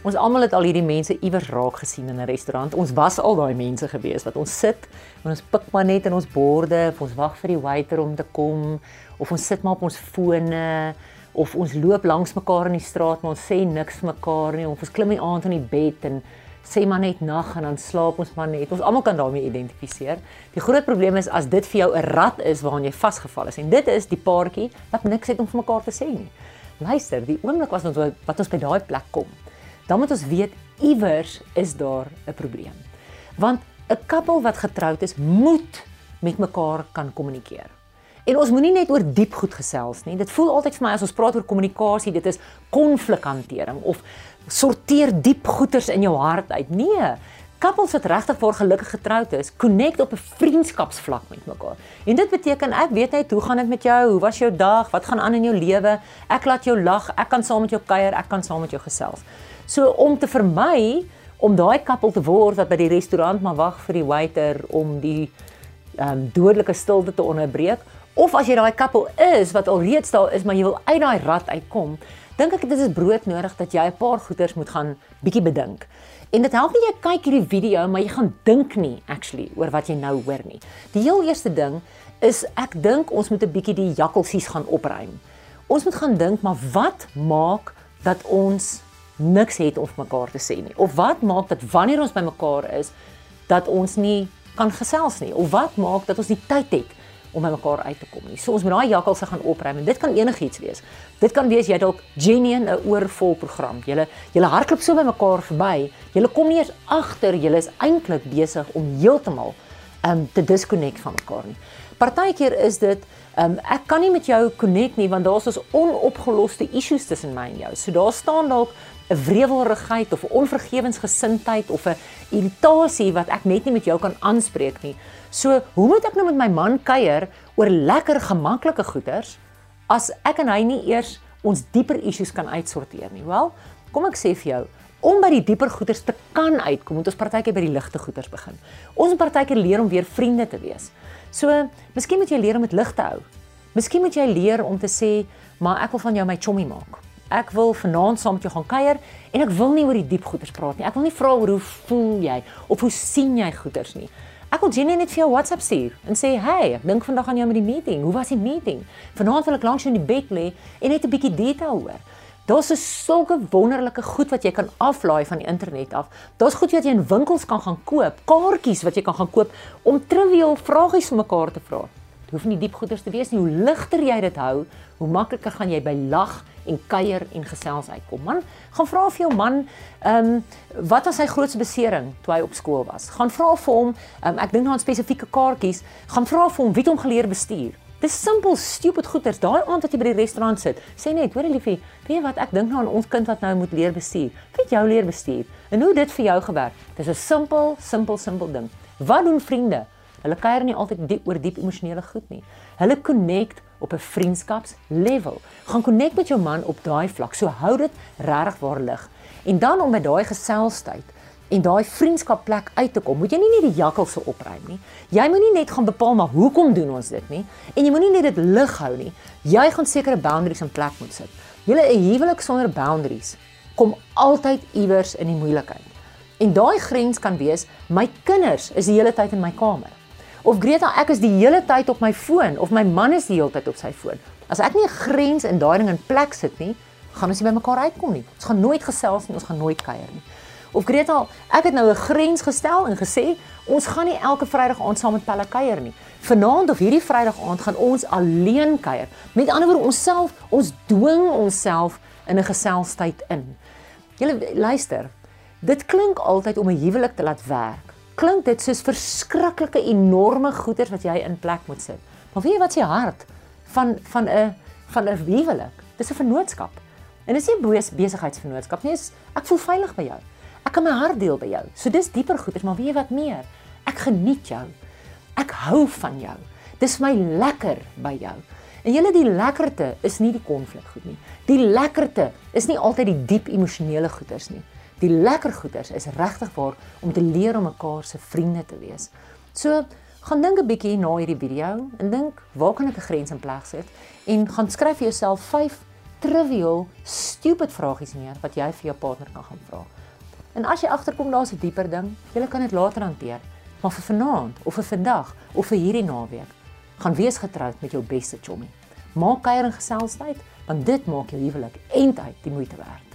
Ons almal het al hierdie mense iewers raak gesien in 'n restaurant. Ons was al daai mense gewees wat ons sit en ons pik maar net in ons borde, of ons wag vir die waiter om te kom, of ons sit maar op ons fone, of ons loop langs mekaar in die straat maar ons sê niks mekaar nie, of ons klim die aand in die bed en sê maar net nag en dan slaap ons maar net. Ons almal kan daarmee identifiseer. Die groot probleem is as dit vir jou 'n rat is waaraan jy vasgevall is en dit is die paartjie wat niks het om vir mekaar te sê nie. Luister, die oomblik was ons wat ons by daai plek kom dan moet ons weet iewers is daar 'n probleem. Want 'n koppel wat getroud is, moet met mekaar kan kommunikeer. En ons moenie net oor diep goed gesels nie. Dit voel altyd vir my as ons praat oor kommunikasie, dit is konflikhantering of sorteer diep goeters in jou hart uit. Nee, koppels wat regtig voor gelukkig getroud is, connect op 'n vriendskapsvlak met mekaar. En dit beteken ek weet net hoe gaan dit met jou? Hoe was jou dag? Wat gaan aan in jou lewe? Ek laat jou lag, ek kan saam met jou kuier, ek kan saam met jou gesels. So om te vermy om daai koppel te word wat by die restaurant maar wag vir die waiter om die ehm um, dodelike stilte te onderbreek of as jy daai koppel is wat alreeds daar is maar jy wil uit daai rat uitkom, dink ek dit is brood nodig dat jy 'n paar goeters moet gaan bietjie bedink. En dit help nie jy kyk hierdie video maar jy gaan dink nie actually oor wat jy nou hoor nie. Die heel eerste ding is ek dink ons moet 'n bietjie die jakkalsies gaan opruim. Ons moet gaan dink maar wat maak dat ons niks het om mekaar te sê nie. Of wat maak dat wanneer ons by mekaar is dat ons nie kan gesels nie of wat maak dat ons nie tyd het om by mekaar uit te kom nie. So ons moet daai jakkalse gaan opruim en dit kan enigiets wees. Dit kan wees jy dalk genuen 'n oorvol program. Julle julle hardloop so by mekaar verby. Julle kom nie eens agter julle is eintlik besig om heeltemal um te disconnect van mekaar nie. Partykeer is dit um ek kan nie met jou connect nie want daar's ons onopgeloste issues tussen my en jou. So daar staan dalk 'n wrevelrigheid of 'n onvergewensgesindheid of 'n irritasie wat ek net nie met jou kan aanspreek nie. So, hoe moet ek nou met my man kuier oor lekker gemaklike goeders as ek en hy nie eers ons dieper issues kan uitsorteer nie? Wel, kom ek sê vir jou, om by die dieper goeders te kan uitkom, moet ons partykeer by die ligte goeders begin. Ons moet partykeer leer om weer vriende te wees. So, miskien moet jy leer om dit lig te hou. Miskien moet jy leer om te sê, "Maar ek wil van jou my chommy maak." Ek wil vanaand saam met jou gaan kuier en ek wil nie oor die diep goeters praat nie. Ek wil nie vra oor hoe voel jy of hoe sien jy goeters nie. Ek wil Jenny net vir jou WhatsApp stuur en sê, "Hey, ek dink vandag aan jou met die meeting. Hoe was die meeting? Vanaand wil ek langs jou in die bed lê en net 'n bietjie detail hoor." Daar's so 'n wonderlike goed wat jy kan aflaai van die internet af. Daar's goed wat jy in winkels kan gaan koop, kaartjies wat jy kan gaan koop om trivial vragies vir mekaar te vra. Hoef nie diep goeters te wees nie. Hoe ligter jy dit hou, hoe makliker gaan jy by lag en kuier en gesels uitkom. Man, gaan vra vir jou man, ehm, um, wat was sy grootste besering toe hy op skool was? Gaan vra vir hom, um, ek dink nou aan spesifieke kaartjies, gaan vra vir hom wie hom geleer bestuur. Dis simpel, stupid goeters. Daai aand wat jy by die restaurant sit, sê net, hoor liefie, weet jy wat ek dink nou aan ons kind wat nou moet leer bestuur. Wie jou leer bestuur? En hoe dit vir jou gewerk? Dis 'n simpel, simpel, simpel ding. Wat doen vriende? Hulle kuier nie altyd diep oor diep emosionele goed nie. Hulle connect op 'n vriendskapslevel. Gaan connect met jou man op daai vlak. So hou dit regtig waar lig. En dan om met daai geselsheid en daai vriendskapplek uit te kom, moet jy nie net die jakkalse opruim nie. Jy moenie net gaan bepaal maar hoekom doen ons dit nie en jy moenie net dit lig hou nie. Jy gaan sekere boundaries in plek moet sit. Julle 'n huwelik sonder boundaries kom altyd iewers in die moeilikheid. En daai grens kan wees my kinders is die hele tyd in my kamer. Of Greta, ek is die hele tyd op my foon of my man is die hele tyd op sy foon. As ek nie 'n grens in daai ding in plek sit nie, gaan ons nie by mekaar uitkom nie. Ons gaan nooit gesels nie, ons gaan nooit kuier nie. Of Greta, ek het nou 'n grens gestel en gesê ons gaan nie elke Vrydag aand saam met Pelle kuier nie. Vanaand of hierdie Vrydag aand gaan ons alleen kuier. Met ander woorde, ons self, ons dwing onsself in 'n geselstyd in. Julle luister. Dit klink altyd om 'n huwelik te laat werk klink dit soos verskriklike enorme goeder wat jy in plek moet sit. Maar weet jy wat se hart van van 'n van 'n huwelik? Dis 'n vennootskap. En dis nie 'n besigheidsvennootskap nie. Ek voel veilig by jou. Ek kan my hart deel by jou. So dis dieper goeder, maar weet jy wat meer? Ek geniet jou. Ek hou van jou. Dis my lekker by jou. En julle die lekkerte is nie die konflik goed nie. Die lekkerte is nie altyd die diep emosionele goeders nie die lekker goeders is regtig waar om te leer om mekaar se vriende te wees. So, gaan dink 'n bietjie na hierdie video en dink, waar kan ek 'n grens in plek sit? En gaan skryf vir jouself 5 trivial, stupid vragies meer wat jy vir jou partner kan gaan vra. En as jy agterkom daar's 'n dieper ding, jy kan dit later hanteer. Maar vir vanaand of vir vandag of vir hierdie naweek, gaan wees getroud met jou beste chommie. Maak kuier en gesels tyd, want dit maak jou huwelik eintlik die moeite werd.